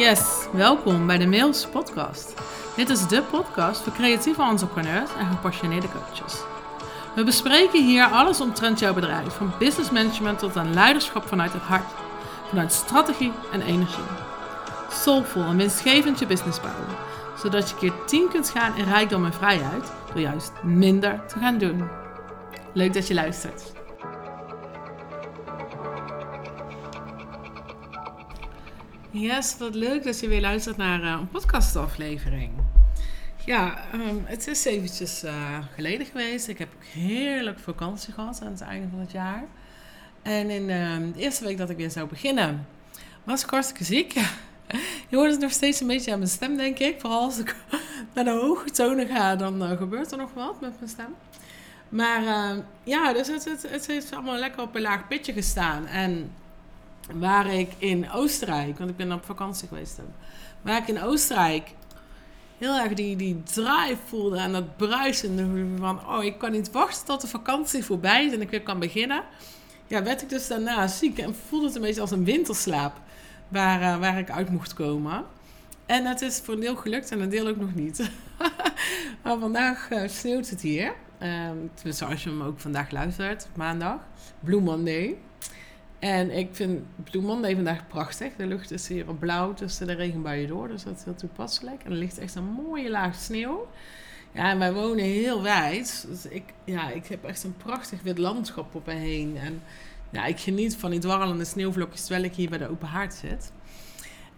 Yes, welkom bij de Mails Podcast. Dit is de podcast voor creatieve entrepreneurs en gepassioneerde coaches. We bespreken hier alles omtrent jouw bedrijf, van business management tot aan leiderschap vanuit het hart, vanuit strategie en energie. Soulful en winstgevend je business bouwen, zodat je keer 10 kunt gaan in rijkdom en vrijheid door juist minder te gaan doen. Leuk dat je luistert. Yes, wat leuk dat je weer luistert naar uh, een podcastaflevering. Ja, um, het is eventjes uh, geleden geweest. Ik heb heerlijk vakantie gehad aan het einde van het jaar. En in uh, de eerste week dat ik weer zou beginnen, was ik hartstikke ziek. Je hoort het nog steeds een beetje aan mijn stem, denk ik. Vooral als ik naar de hoge tonen ga, dan uh, gebeurt er nog wat met mijn stem. Maar ehm, ja, dus het, het, het heeft allemaal lekker op een laag pitje gestaan. En waar ik in Oostenrijk, want ik ben op vakantie geweest waar ik in Oostenrijk heel erg die, die drive voelde en dat bruisen van, oh, ik kan niet wachten tot de vakantie voorbij is en ik weer kan beginnen. Ja, werd ik dus daarna ziek en voelde het een beetje als een winterslaap waar, uh, waar ik uit mocht komen. En het is voor een deel gelukt en een deel ook nog niet. maar vandaag uh, sneeuwt het hier. Als je hem ook vandaag luistert, maandag. Blue Monday. En ik vind Blue Monday vandaag prachtig. De lucht is hier blauw tussen de regenbuien door. Dus dat is heel toepasselijk. En er ligt echt een mooie laag sneeuw. Ja, en wij wonen heel wijd. Dus ik, ja, ik heb echt een prachtig wit landschap op me heen. En ja, ik geniet van die dwarrelende sneeuwvlokjes terwijl ik hier bij de open haard zit.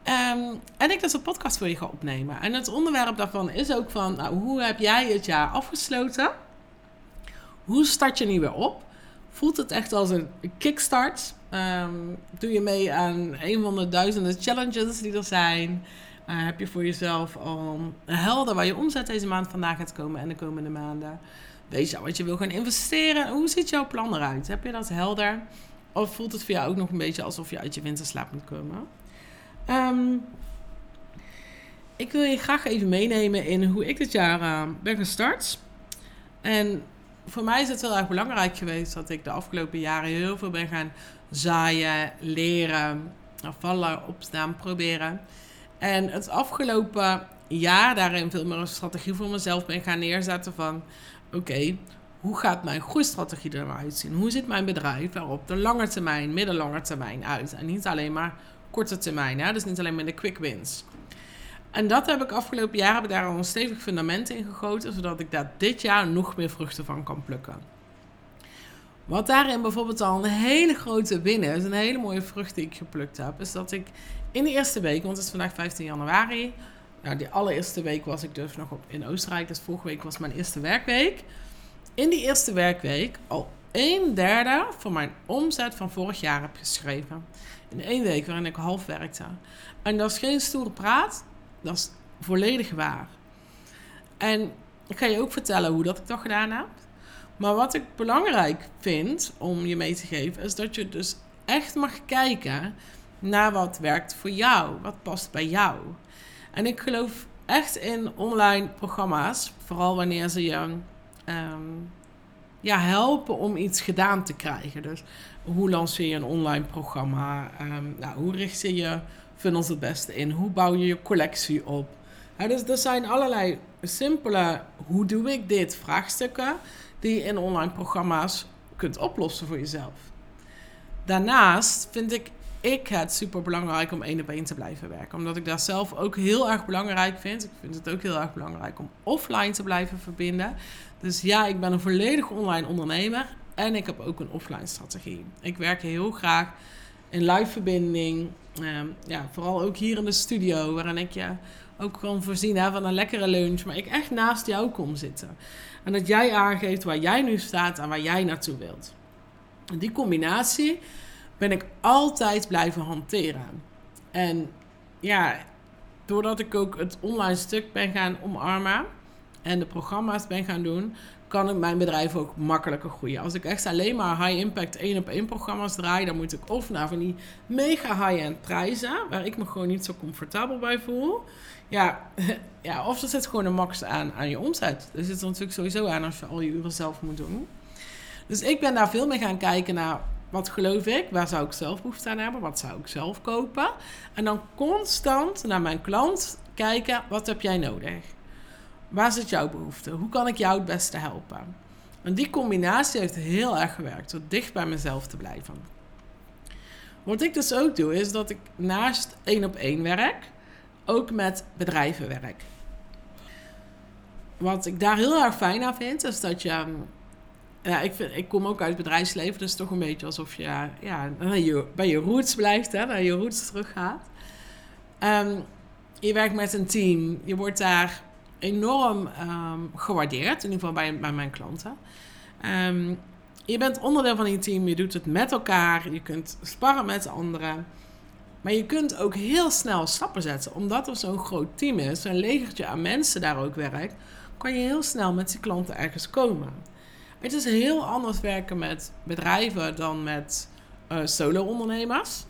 Um, en ik dus een podcast voor je ga opnemen. En het onderwerp daarvan is ook van, nou, hoe heb jij het jaar afgesloten? Hoe start je nu weer op? Voelt het echt als een kickstart? Um, doe je mee aan een van de duizenden challenges die er zijn? Uh, heb je voor jezelf al helder waar je omzet deze maand vandaan gaat komen en de komende maanden? Weet je wat je wil gaan investeren? Hoe ziet jouw plan eruit? Heb je dat helder? Of voelt het voor jou ook nog een beetje alsof je uit je winterslaap moet komen? Um, ik wil je graag even meenemen in hoe ik dit jaar uh, ben gestart. En voor mij is het heel erg belangrijk geweest dat ik de afgelopen jaren heel veel ben gaan zaaien, leren, vallen, opstaan, proberen. En het afgelopen jaar daarin veel meer een strategie voor mezelf ben gaan neerzetten van... Oké, hoe gaat mijn groeistrategie eruit zien? Hoe ziet mijn bedrijf er op de lange termijn, middellange termijn uit? En niet alleen maar korte termijn, hè? dus niet alleen maar de quick wins. En dat heb ik afgelopen jaar heb daar al een stevig fundament in gegoten, zodat ik daar dit jaar nog meer vruchten van kan plukken. Wat daarin bijvoorbeeld al een hele grote winnen is, een hele mooie vrucht die ik geplukt heb, is dat ik in de eerste week, want het is vandaag 15 januari, nou die allereerste week was ik dus nog op, in Oostenrijk, dus vorige week was mijn eerste werkweek. In die eerste werkweek al een derde van mijn omzet van vorig jaar heb geschreven. In één week waarin ik half werkte. En dat is geen stoere praat, dat is volledig waar. En ik ga je ook vertellen hoe dat ik dat gedaan heb. Maar wat ik belangrijk vind om je mee te geven, is dat je dus echt mag kijken naar wat werkt voor jou, wat past bij jou. En ik geloof echt in online programma's, vooral wanneer ze je um, ja, helpen om iets gedaan te krijgen. Dus hoe lanceer je een online programma? Um, nou, hoe richt je je funnels het beste in? Hoe bouw je je collectie op? dus er zijn allerlei simpele, hoe doe ik dit, vraagstukken die je in online programma's kunt oplossen voor jezelf. Daarnaast vind ik, ik het super belangrijk om één op één te blijven werken. Omdat ik dat zelf ook heel erg belangrijk vind. Ik vind het ook heel erg belangrijk om offline te blijven verbinden. Dus ja, ik ben een volledig online ondernemer. En ik heb ook een offline strategie. Ik werk heel graag in live verbinding. Ehm, ja, vooral ook hier in de studio, waarin ik je ook kan voorzien hè, van een lekkere lunch. Maar ik echt naast jou kom zitten. En dat jij aangeeft waar jij nu staat en waar jij naartoe wilt. En die combinatie ben ik altijd blijven hanteren. En ja, doordat ik ook het online stuk ben gaan omarmen en de programma's ben gaan doen, kan ik mijn bedrijf ook makkelijker groeien. Als ik echt alleen maar high-impact één op één programma's draai, dan moet ik of naar van die mega high-end prijzen, waar ik me gewoon niet zo comfortabel bij voel. Ja, ja of er zit gewoon een max aan, aan je omzet. Er zit er natuurlijk sowieso aan als je al je uren zelf moet doen. Dus ik ben daar veel meer gaan kijken naar wat geloof ik? Waar zou ik zelf behoefte aan hebben? Wat zou ik zelf kopen? En dan constant naar mijn klant kijken, wat heb jij nodig? Waar zit jouw behoefte? Hoe kan ik jou het beste helpen? En die combinatie heeft heel erg gewerkt, door dicht bij mezelf te blijven. Wat ik dus ook doe, is dat ik naast één op één werk, ook met bedrijven werk. Wat ik daar heel erg fijn aan vind, is dat je. Ja, ik, vind, ik kom ook uit het bedrijfsleven, dus toch een beetje alsof je, ja, bij je roots blijft, hè, naar je roots teruggaat. Um, je werkt met een team, je wordt daar enorm um, gewaardeerd, in ieder geval bij, bij mijn klanten. Um, je bent onderdeel van je team, je doet het met elkaar, je kunt sparren met anderen. Maar je kunt ook heel snel stappen zetten, omdat er zo'n groot team is, een legertje aan mensen daar ook werkt, kan je heel snel met die klanten ergens komen. Het is heel anders werken met bedrijven dan met uh, solo-ondernemers.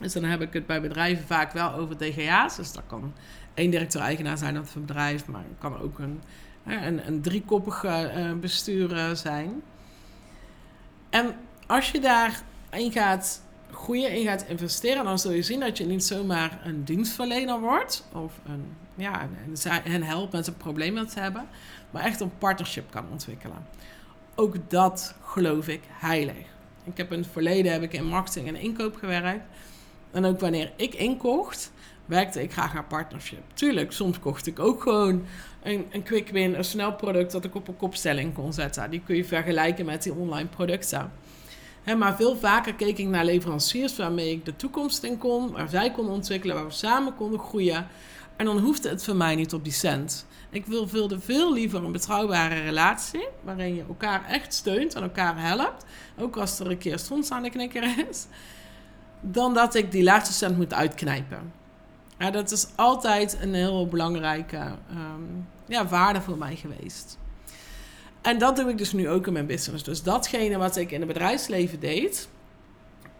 Dus dan heb ik het bij bedrijven vaak wel over DGA's. Dus dat kan één directeur-eigenaar zijn van een bedrijf, maar het kan ook een, een, een driekoppige uh, bestuur zijn. En als je daarin gaat groeien en gaat investeren, dan zul je zien dat je niet zomaar een dienstverlener wordt of een, ja, hen helpt met een probleem dat ze hebben, maar echt een partnership kan ontwikkelen. Ook dat geloof ik heilig. Ik heb in het verleden heb ik in marketing en inkoop gewerkt. En ook wanneer ik inkocht, werkte ik graag aan partnership. Tuurlijk, soms kocht ik ook gewoon een, een quick win, een snel product dat ik op een kopstelling kon zetten. Die kun je vergelijken met die online producten. maar veel vaker keek ik naar leveranciers waarmee ik de toekomst in kon, waar zij konden ontwikkelen, waar we samen konden groeien. En dan hoefde het voor mij niet op die cent. Ik wil veel, veel liever een betrouwbare relatie, waarin je elkaar echt steunt en elkaar helpt. Ook als er een keer soms aan de knikker is. Dan dat ik die laatste cent moet uitknijpen. Dat is altijd een heel belangrijke um, ja, waarde voor mij geweest. En dat doe ik dus nu ook in mijn business. Dus datgene wat ik in het bedrijfsleven deed,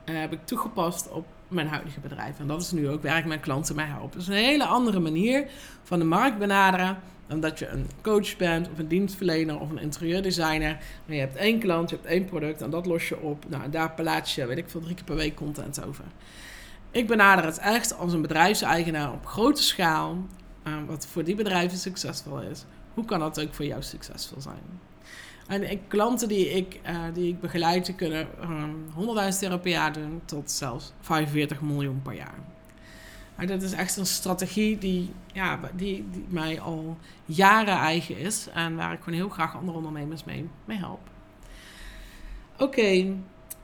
uh, heb ik toegepast op mijn huidige bedrijf. En dat is nu ook waar ik mijn klanten mij help. Dus een hele andere manier van de markt benaderen dan dat je een coach bent of een dienstverlener of een interieurdesigner. Maar je hebt één klant, je hebt één product en dat los je op. Nou, daar plaats je, weet ik veel, drie keer per week content over. Ik benader het echt als een bedrijfseigenaar op grote schaal. Uh, wat voor die bedrijven succesvol is. Hoe kan dat ook voor jou succesvol zijn? En klanten die ik, uh, die ik begeleid, die kunnen um, 100.000 euro per jaar doen tot zelfs 45 miljoen per jaar. Maar dat is echt een strategie die, ja, die, die mij al jaren eigen is en waar ik gewoon heel graag andere ondernemers mee, mee help. Oké,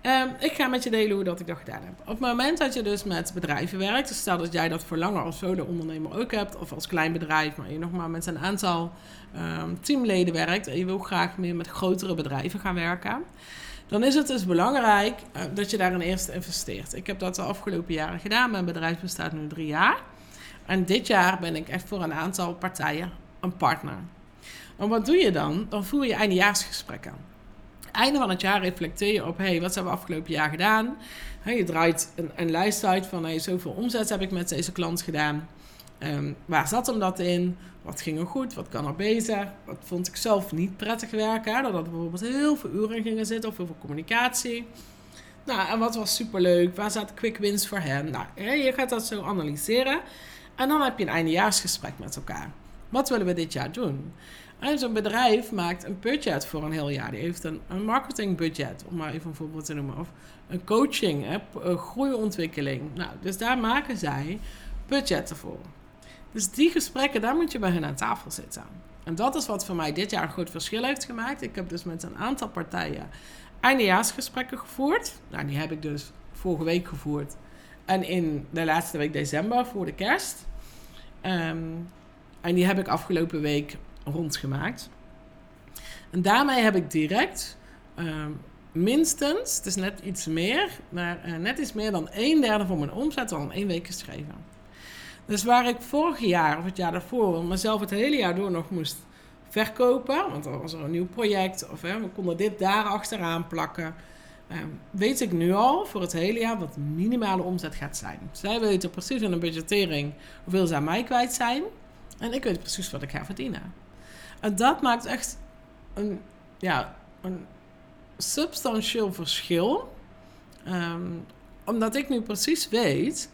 Um, ik ga met je delen hoe dat ik dat gedaan heb. Op het moment dat je dus met bedrijven werkt, dus stel dat jij dat voor langer als solo-ondernemer ook hebt, of als klein bedrijf, maar je nog maar met een aantal um, teamleden werkt en je wil graag meer met grotere bedrijven gaan werken, dan is het dus belangrijk uh, dat je daarin eerst investeert. Ik heb dat de afgelopen jaren gedaan. Mijn bedrijf bestaat nu drie jaar. En dit jaar ben ik echt voor een aantal partijen een partner. En wat doe je dan? Dan voer je eindejaarsgesprekken einde van het jaar reflecteer je op: hey, wat hebben we afgelopen jaar gedaan? je draait een, een lijst uit van: hey, zoveel omzet heb ik met deze klant gedaan. Um, waar zat hem dat in? Wat ging er goed? Wat kan er beter? Wat vond ik zelf niet prettig werken? Dat er bijvoorbeeld heel veel uren gingen zitten of heel veel communicatie. Nou, en wat was superleuk? Waar zaten quick wins voor hem? Nou, je gaat dat zo analyseren. En dan heb je een eindejaarsgesprek met elkaar. Wat willen we dit jaar doen? En zo'n bedrijf maakt een budget voor een heel jaar. Die heeft een, een marketingbudget, om maar even een voorbeeld te noemen. Of een coaching, hè, groeiontwikkeling. Nou, dus daar maken zij budgetten voor. Dus die gesprekken, daar moet je bij hen aan tafel zitten. En dat is wat voor mij dit jaar een groot verschil heeft gemaakt. Ik heb dus met een aantal partijen eindejaarsgesprekken gevoerd. Nou, die heb ik dus vorige week gevoerd. En in de laatste week december voor de kerst. Ehm, en die heb ik afgelopen week rondgemaakt. En daarmee heb ik direct uh, minstens, het is net iets meer, maar uh, net iets meer dan een derde van mijn omzet al in één week geschreven. Dus waar ik vorig jaar of het jaar daarvoor mezelf het hele jaar door nog moest verkopen, want er was er een nieuw project of hè, we konden dit daar achteraan plakken. Uh, weet ik nu al voor het hele jaar wat minimale omzet gaat zijn. Zij weten precies in een budgettering hoeveel ze aan mij kwijt zijn. En ik weet precies wat ik ga verdienen. En dat maakt echt een, ja, een substantieel verschil Ehm, omdat ik nu precies weet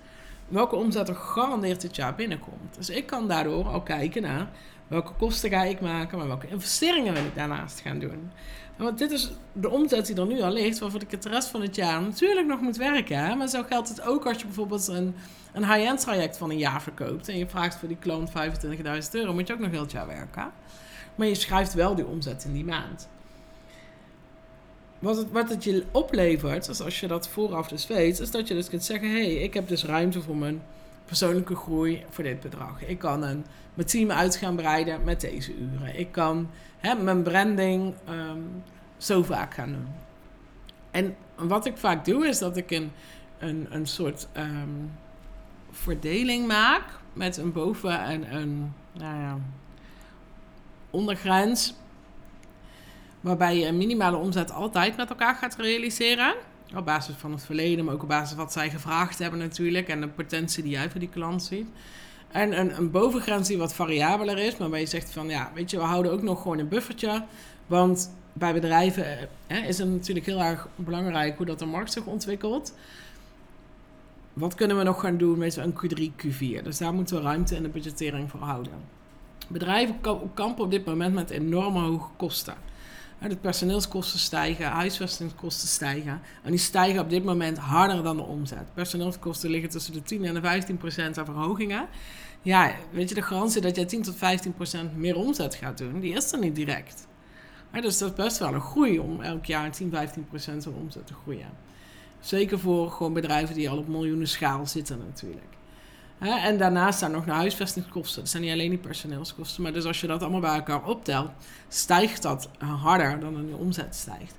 welke omzet er gegarandeerd dit jaar binnenkomt. Dus ik kan daardoor al kijken naar welke kosten ga ik maken, maar welke investeringen wil ik daarnaast gaan doen. Want dit is de omzet die er nu al ligt, waarvoor ik het de rest van het jaar natuurlijk nog moet werken. Maar zo geldt het ook als je bijvoorbeeld een, een high-end traject van een jaar verkoopt en je vraagt voor die klant 25.000 euro, moet je ook nog heel het jaar werken. Maar je schrijft wel die omzet in die maand. Wat het, wat het je oplevert, dus als je dat vooraf dus weet, is dat je dus kunt zeggen: hé, hey, ik heb dus ruimte voor mijn persoonlijke groei voor dit bedrag. Ik kan een, mijn team uit gaan breiden met deze uren. Ik kan hè, mijn branding ehm, zo vaak gaan doen. En wat ik vaak doe, is dat ik een, een, een soort um, verdeling maak met een boven- en een nou ja, ondergrens. Waarbij je een minimale omzet altijd met elkaar gaat realiseren. Op basis van het verleden, maar ook op basis van wat zij gevraagd hebben natuurlijk. En de potentie die jij voor die klant ziet. En een, een bovengrens die wat variabeler is, maar waar je zegt van ja, weet je, we houden ook nog gewoon een buffertje. Want bij bedrijven hè, is het natuurlijk heel erg belangrijk hoe dat de markt zich ontwikkelt. Wat kunnen we nog gaan doen met een Q3, Q4? Dus daar moeten we ruimte in de budgettering voor houden. Bedrijven kampen op dit moment met enorme hoge kosten. De personeelskosten stijgen, huisvestingskosten stijgen. En die stijgen op dit moment harder dan de omzet. Personeelskosten liggen tussen de 10 en de 15 procent aan verhogingen. Ja, weet je, de garantie dat jij 10 tot 15 procent meer omzet gaat doen, die is er niet direct. dus dat is best wel een groei om elk jaar 10, 15 procent van omzet te groeien. Zeker voor gewoon bedrijven die al op miljoenen schaal zitten natuurlijk. En daarnaast staan nog de huisvestingskosten. Dat zijn niet alleen die personeelskosten. Maar dus als je dat allemaal bij elkaar optelt, stijgt dat harder dan een omzet stijgt.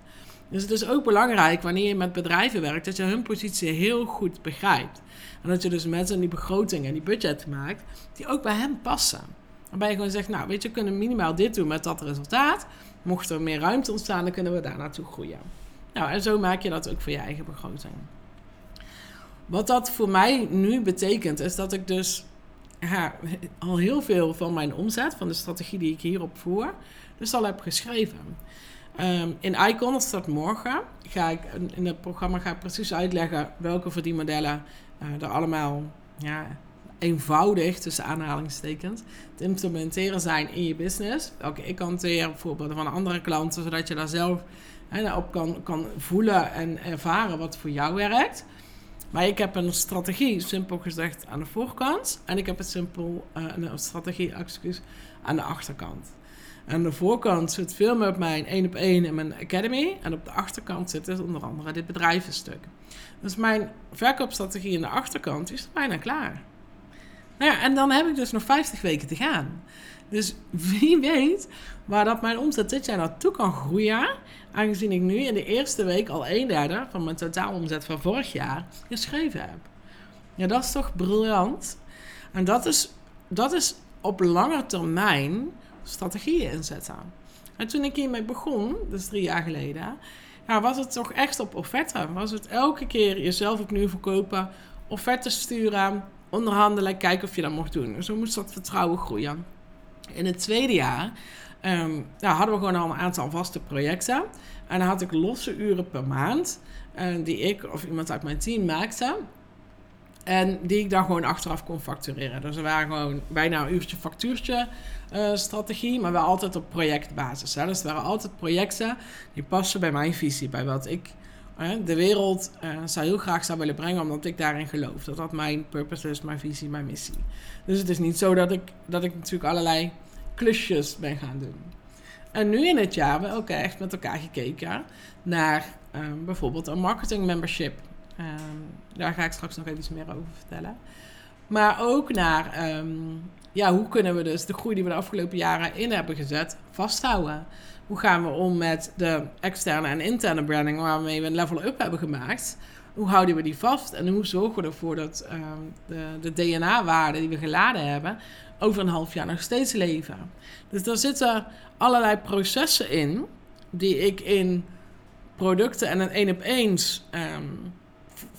Dus het is ook belangrijk wanneer je met bedrijven werkt, dat je hun positie heel goed begrijpt. En dat je dus met hen die begroting en die budget maakt, die ook bij hen passen. Waarbij je gewoon zegt, nou weet je, we kunnen minimaal dit doen met dat resultaat. Mocht er meer ruimte ontstaan, dan kunnen we daar naartoe groeien. Nou, en zo maak je dat ook voor je eigen begroting. Wat dat voor mij nu betekent, is dat ik dus al heel veel van mijn omzet, van de strategie die ik hierop voer, dus al heb geschreven. Um, in Icon, dat staat morgen, ga ik in het programma ga ik precies uitleggen welke verdienmodellen uh, er allemaal ja, eenvoudig, tussen aanhalingstekens, te implementeren zijn in je business. Welke ik hanteer, voorbeelden van andere klanten, zodat je daar zelf op kan, kan voelen en ervaren wat voor jou werkt. Maar ik heb een strategie, simpel gezegd, aan de voorkant. En ik heb een simpel een strategie, excuus, aan de achterkant. Aan de voorkant zit veel meer op mijn één op één in mijn academy. En op de achterkant zit dus onder andere dit bedrijvenstuk. Dus mijn verkoopstrategie aan de achterkant is bijna klaar. Nou ja, en dan heb ik dus nog 50 weken te gaan. Dus wie weet waar dat mijn omzet dit jaar naartoe kan groeien. Aangezien ik nu in de eerste week al een derde van mijn totaalomzet van vorig jaar geschreven heb. Ja, dat is toch briljant. En dat is, dat is op lange termijn strategieën inzetten. En toen ik hiermee begon, dus drie jaar geleden, ja, was het toch echt op offerte. Was het elke keer jezelf opnieuw verkopen, offerte sturen, onderhandelen, kijken of je dat mocht doen. Zo moest dat vertrouwen groeien. In het tweede jaar um, hadden we gewoon al een aantal vaste projecten. En dan had ik losse uren per maand, uh, die ik of iemand uit mijn team maakte. En die ik dan gewoon achteraf kon factureren. Dus er waren gewoon bijna een uurtje factuurtje uh, strategie, maar wel altijd op projectbasis. Dus het waren altijd projecten die passen bij mijn visie, bij wat ik de wereld uh, zou heel graag zou willen brengen, omdat ik daarin geloof. Dat dat mijn purpose is, mijn visie, mijn missie. Dus het is niet zo dat ik, dat ik natuurlijk allerlei klusjes ben gaan doen. En nu in het jaar hebben we ook echt met elkaar gekeken naar um, bijvoorbeeld een marketing membership. Um, daar ga ik straks nog even iets meer over vertellen. Maar ook naar um, ja, hoe kunnen we dus de groei die we de afgelopen jaren in hebben gezet vasthouden. Hoe gaan we om met de externe en interne branding waarmee we een level up hebben gemaakt? Hoe houden we die vast en hoe zorgen we ervoor dat de, de DNA-waarden die we geladen hebben over een half jaar nog steeds leven. Dus daar zitten allerlei processen in die ik in producten en een één op eens um,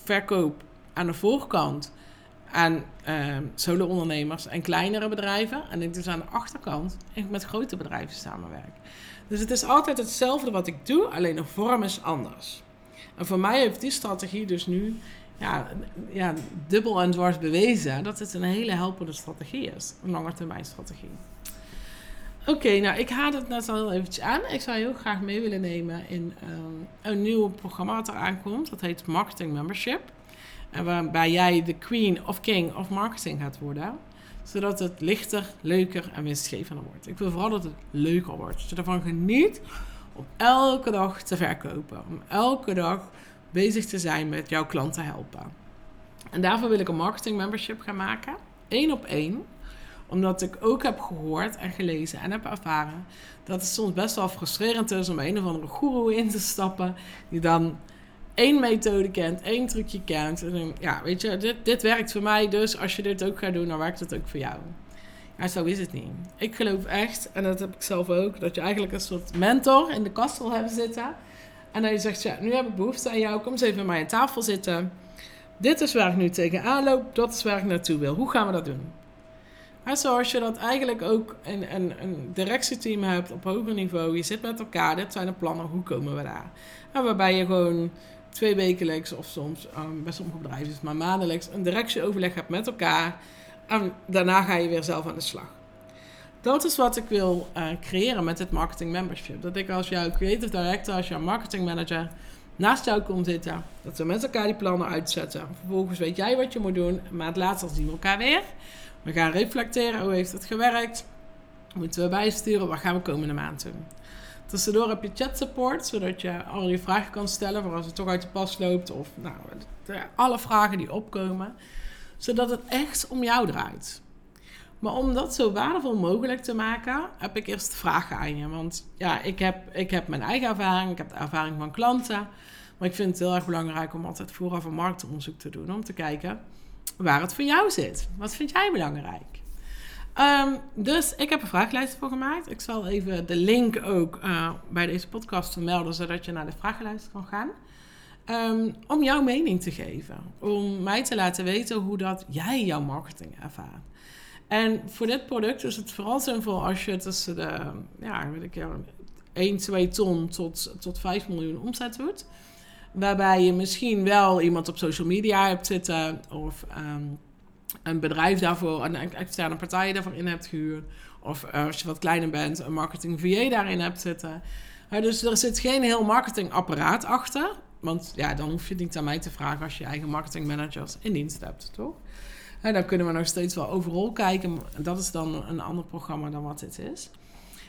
verkoop aan de voorkant aan um, solo-ondernemers en kleinere bedrijven. En ik dus aan de achterkant ik met grote bedrijven samenwerk. Dus het is altijd hetzelfde wat ik doe, alleen de vorm is anders. En voor mij heeft die strategie dus nu ja, ja, dubbel en dwars bewezen dat het een hele helpende strategie is. Een langetermijn strategie. Oké, nou ik haal het net al heel eventjes aan. Ik zou heel graag mee willen nemen in um, een nieuw programma wat er aankomt. Dat heet Marketing Membership. En waarbij jij de queen of king of marketing gaat worden. Zodat het lichter, leuker en winstgevender wordt. Ik wil vooral dat het leuker wordt. Dat je ervan geniet om elke dag te verkopen. Om elke dag bezig te zijn met jouw klant te helpen. En daarvoor wil ik een marketing membership gaan maken. Eén op één omdat ik ook heb gehoord en gelezen en heb ervaren dat het soms best wel frustrerend is om een of andere guru in te stappen. Die dan één methode kent, één trucje kent. En dan, ja, weet je, dit, dit werkt voor mij. Dus als je dit ook gaat doen, dan werkt het ook voor jou. Maar zo is het niet. Ik geloof echt, en dat heb ik zelf ook, dat je eigenlijk een soort mentor in de kast wil hebben zitten. En dan je zegt, ja, nu heb ik behoefte aan jou. Kom eens even bij mij aan tafel zitten. Dit is waar ik nu tegenaan loop. Dat is waar ik naartoe wil. Hoe gaan we dat doen? En zoals je dat eigenlijk ook in een, een directieteam hebt op hoger niveau. Je zit met elkaar, dit zijn de plannen, hoe komen we daar? En waarbij je gewoon twee wekelijks of soms, um, bij sommige bedrijven is het maar maandelijks, een directieoverleg hebt met elkaar. En daarna ga je weer zelf aan de slag. Dat is wat ik wil uh, creëren met het marketing membership. Dat ik als jouw creative director, als jouw marketing manager naast jou kom zitten. Dat we met elkaar die plannen uitzetten. Vervolgens weet jij wat je moet doen. Maar het laatste zien we elkaar weer. We gaan reflecteren. Hoe heeft het gewerkt? Moeten we bijsturen? Wat gaan we komende maand doen? Tussendoor heb je chat support, zodat je al je vragen kan stellen voor als het toch uit de pas loopt. Of nou, alle vragen die opkomen. Zodat het echt om jou draait. Maar om dat zo waardevol mogelijk te maken, heb ik eerst vragen aan je. Want ja, ik heb, ik heb mijn eigen ervaring, ik heb de ervaring van klanten. Maar ik vind het heel erg belangrijk om altijd vooraf een marktonderzoek te doen. Om te kijken waar het voor jou zit. Wat vind jij belangrijk? Ehm, dus ik heb een vragenlijst voor gemaakt. Ik zal even de link ook uh, bij deze podcast vermelden, zodat je naar de vragenlijst kan gaan. Um, om jouw mening te geven. Om mij te laten weten hoe dat jij jouw marketing ervaart. En voor dit product is het vooral zinvol als je tussen de ja, weet ik, 1, 2 ton tot, tot 5 miljoen omzet doet. Waarbij je misschien wel iemand op social media hebt zitten of um, een bedrijf daarvoor, een externe partij daarvoor in hebt gehuurd. Of uh, als je wat kleiner bent, een marketing VA daarin hebt zitten. Dus er zit geen heel marketingapparaat achter. Want ja, dan hoef je het niet aan mij te vragen als je eigen marketingmanagers in dienst hebt, toch? En dan kunnen we nog steeds wel overal kijken. Dat is dan een ander programma dan wat dit is.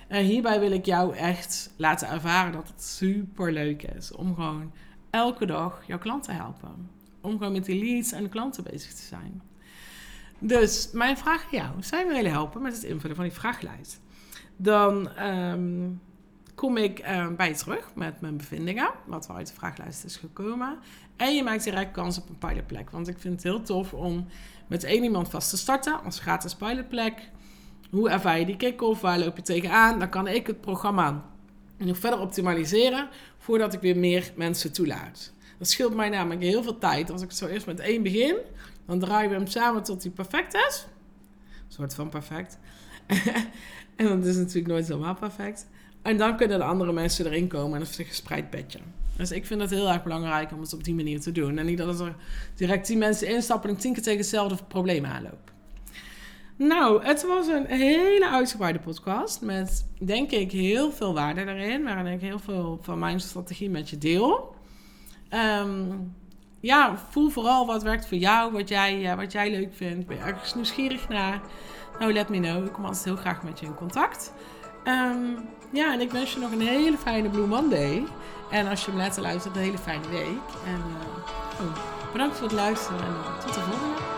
En hierbij wil ik jou echt laten ervaren dat het super leuk is om gewoon elke dag jouw klanten te helpen. Om gewoon met die leads en klanten bezig te zijn. Dus mijn vraag aan jou: je me willen helpen met het invullen van die vraaglijst? Dan ehm, kom ik ehm, bij je terug met mijn bevindingen, wat er uit de vraaglijst is gekomen. En je maakt direct kans op een pilotplek. Want ik vind het heel tof om met één iemand vast te starten als gratis pilotplek. Hoe ervaar je die kick-off? Waar loop je tegenaan? Dan kan ik het programma nog verder optimaliseren voordat ik weer meer mensen toelaat. Dat scheelt mij namelijk heel veel tijd. Als ik zo eerst met één begin, dan draaien we hem samen tot hij perfect is. Een soort van perfect. en dat is natuurlijk nooit helemaal perfect. En dan kunnen de andere mensen erin komen en dat is een gespreid bedje. Dus ik vind het heel erg belangrijk om het op die manier te doen. En niet dat er direct tien mensen instappen en tien keer tegen hetzelfde probleem aanloop. Nou, het was een hele uitgebreide podcast met, denk ik, heel veel waarde erin. Waarin ik heel veel van mijn strategie met je deel. Um, ja, voel vooral wat werkt voor jou, wat jij, uh, wat jij leuk vindt. Ben je ergens nieuwsgierig naar? Nou, let me know. Ik kom altijd heel graag met je in contact. Um, ja, en ik wens je nog een hele fijne Blue Monday. En als je me later luistert, een hele fijne week. En uh, oh, bedankt voor het luisteren en uh, tot de volgende.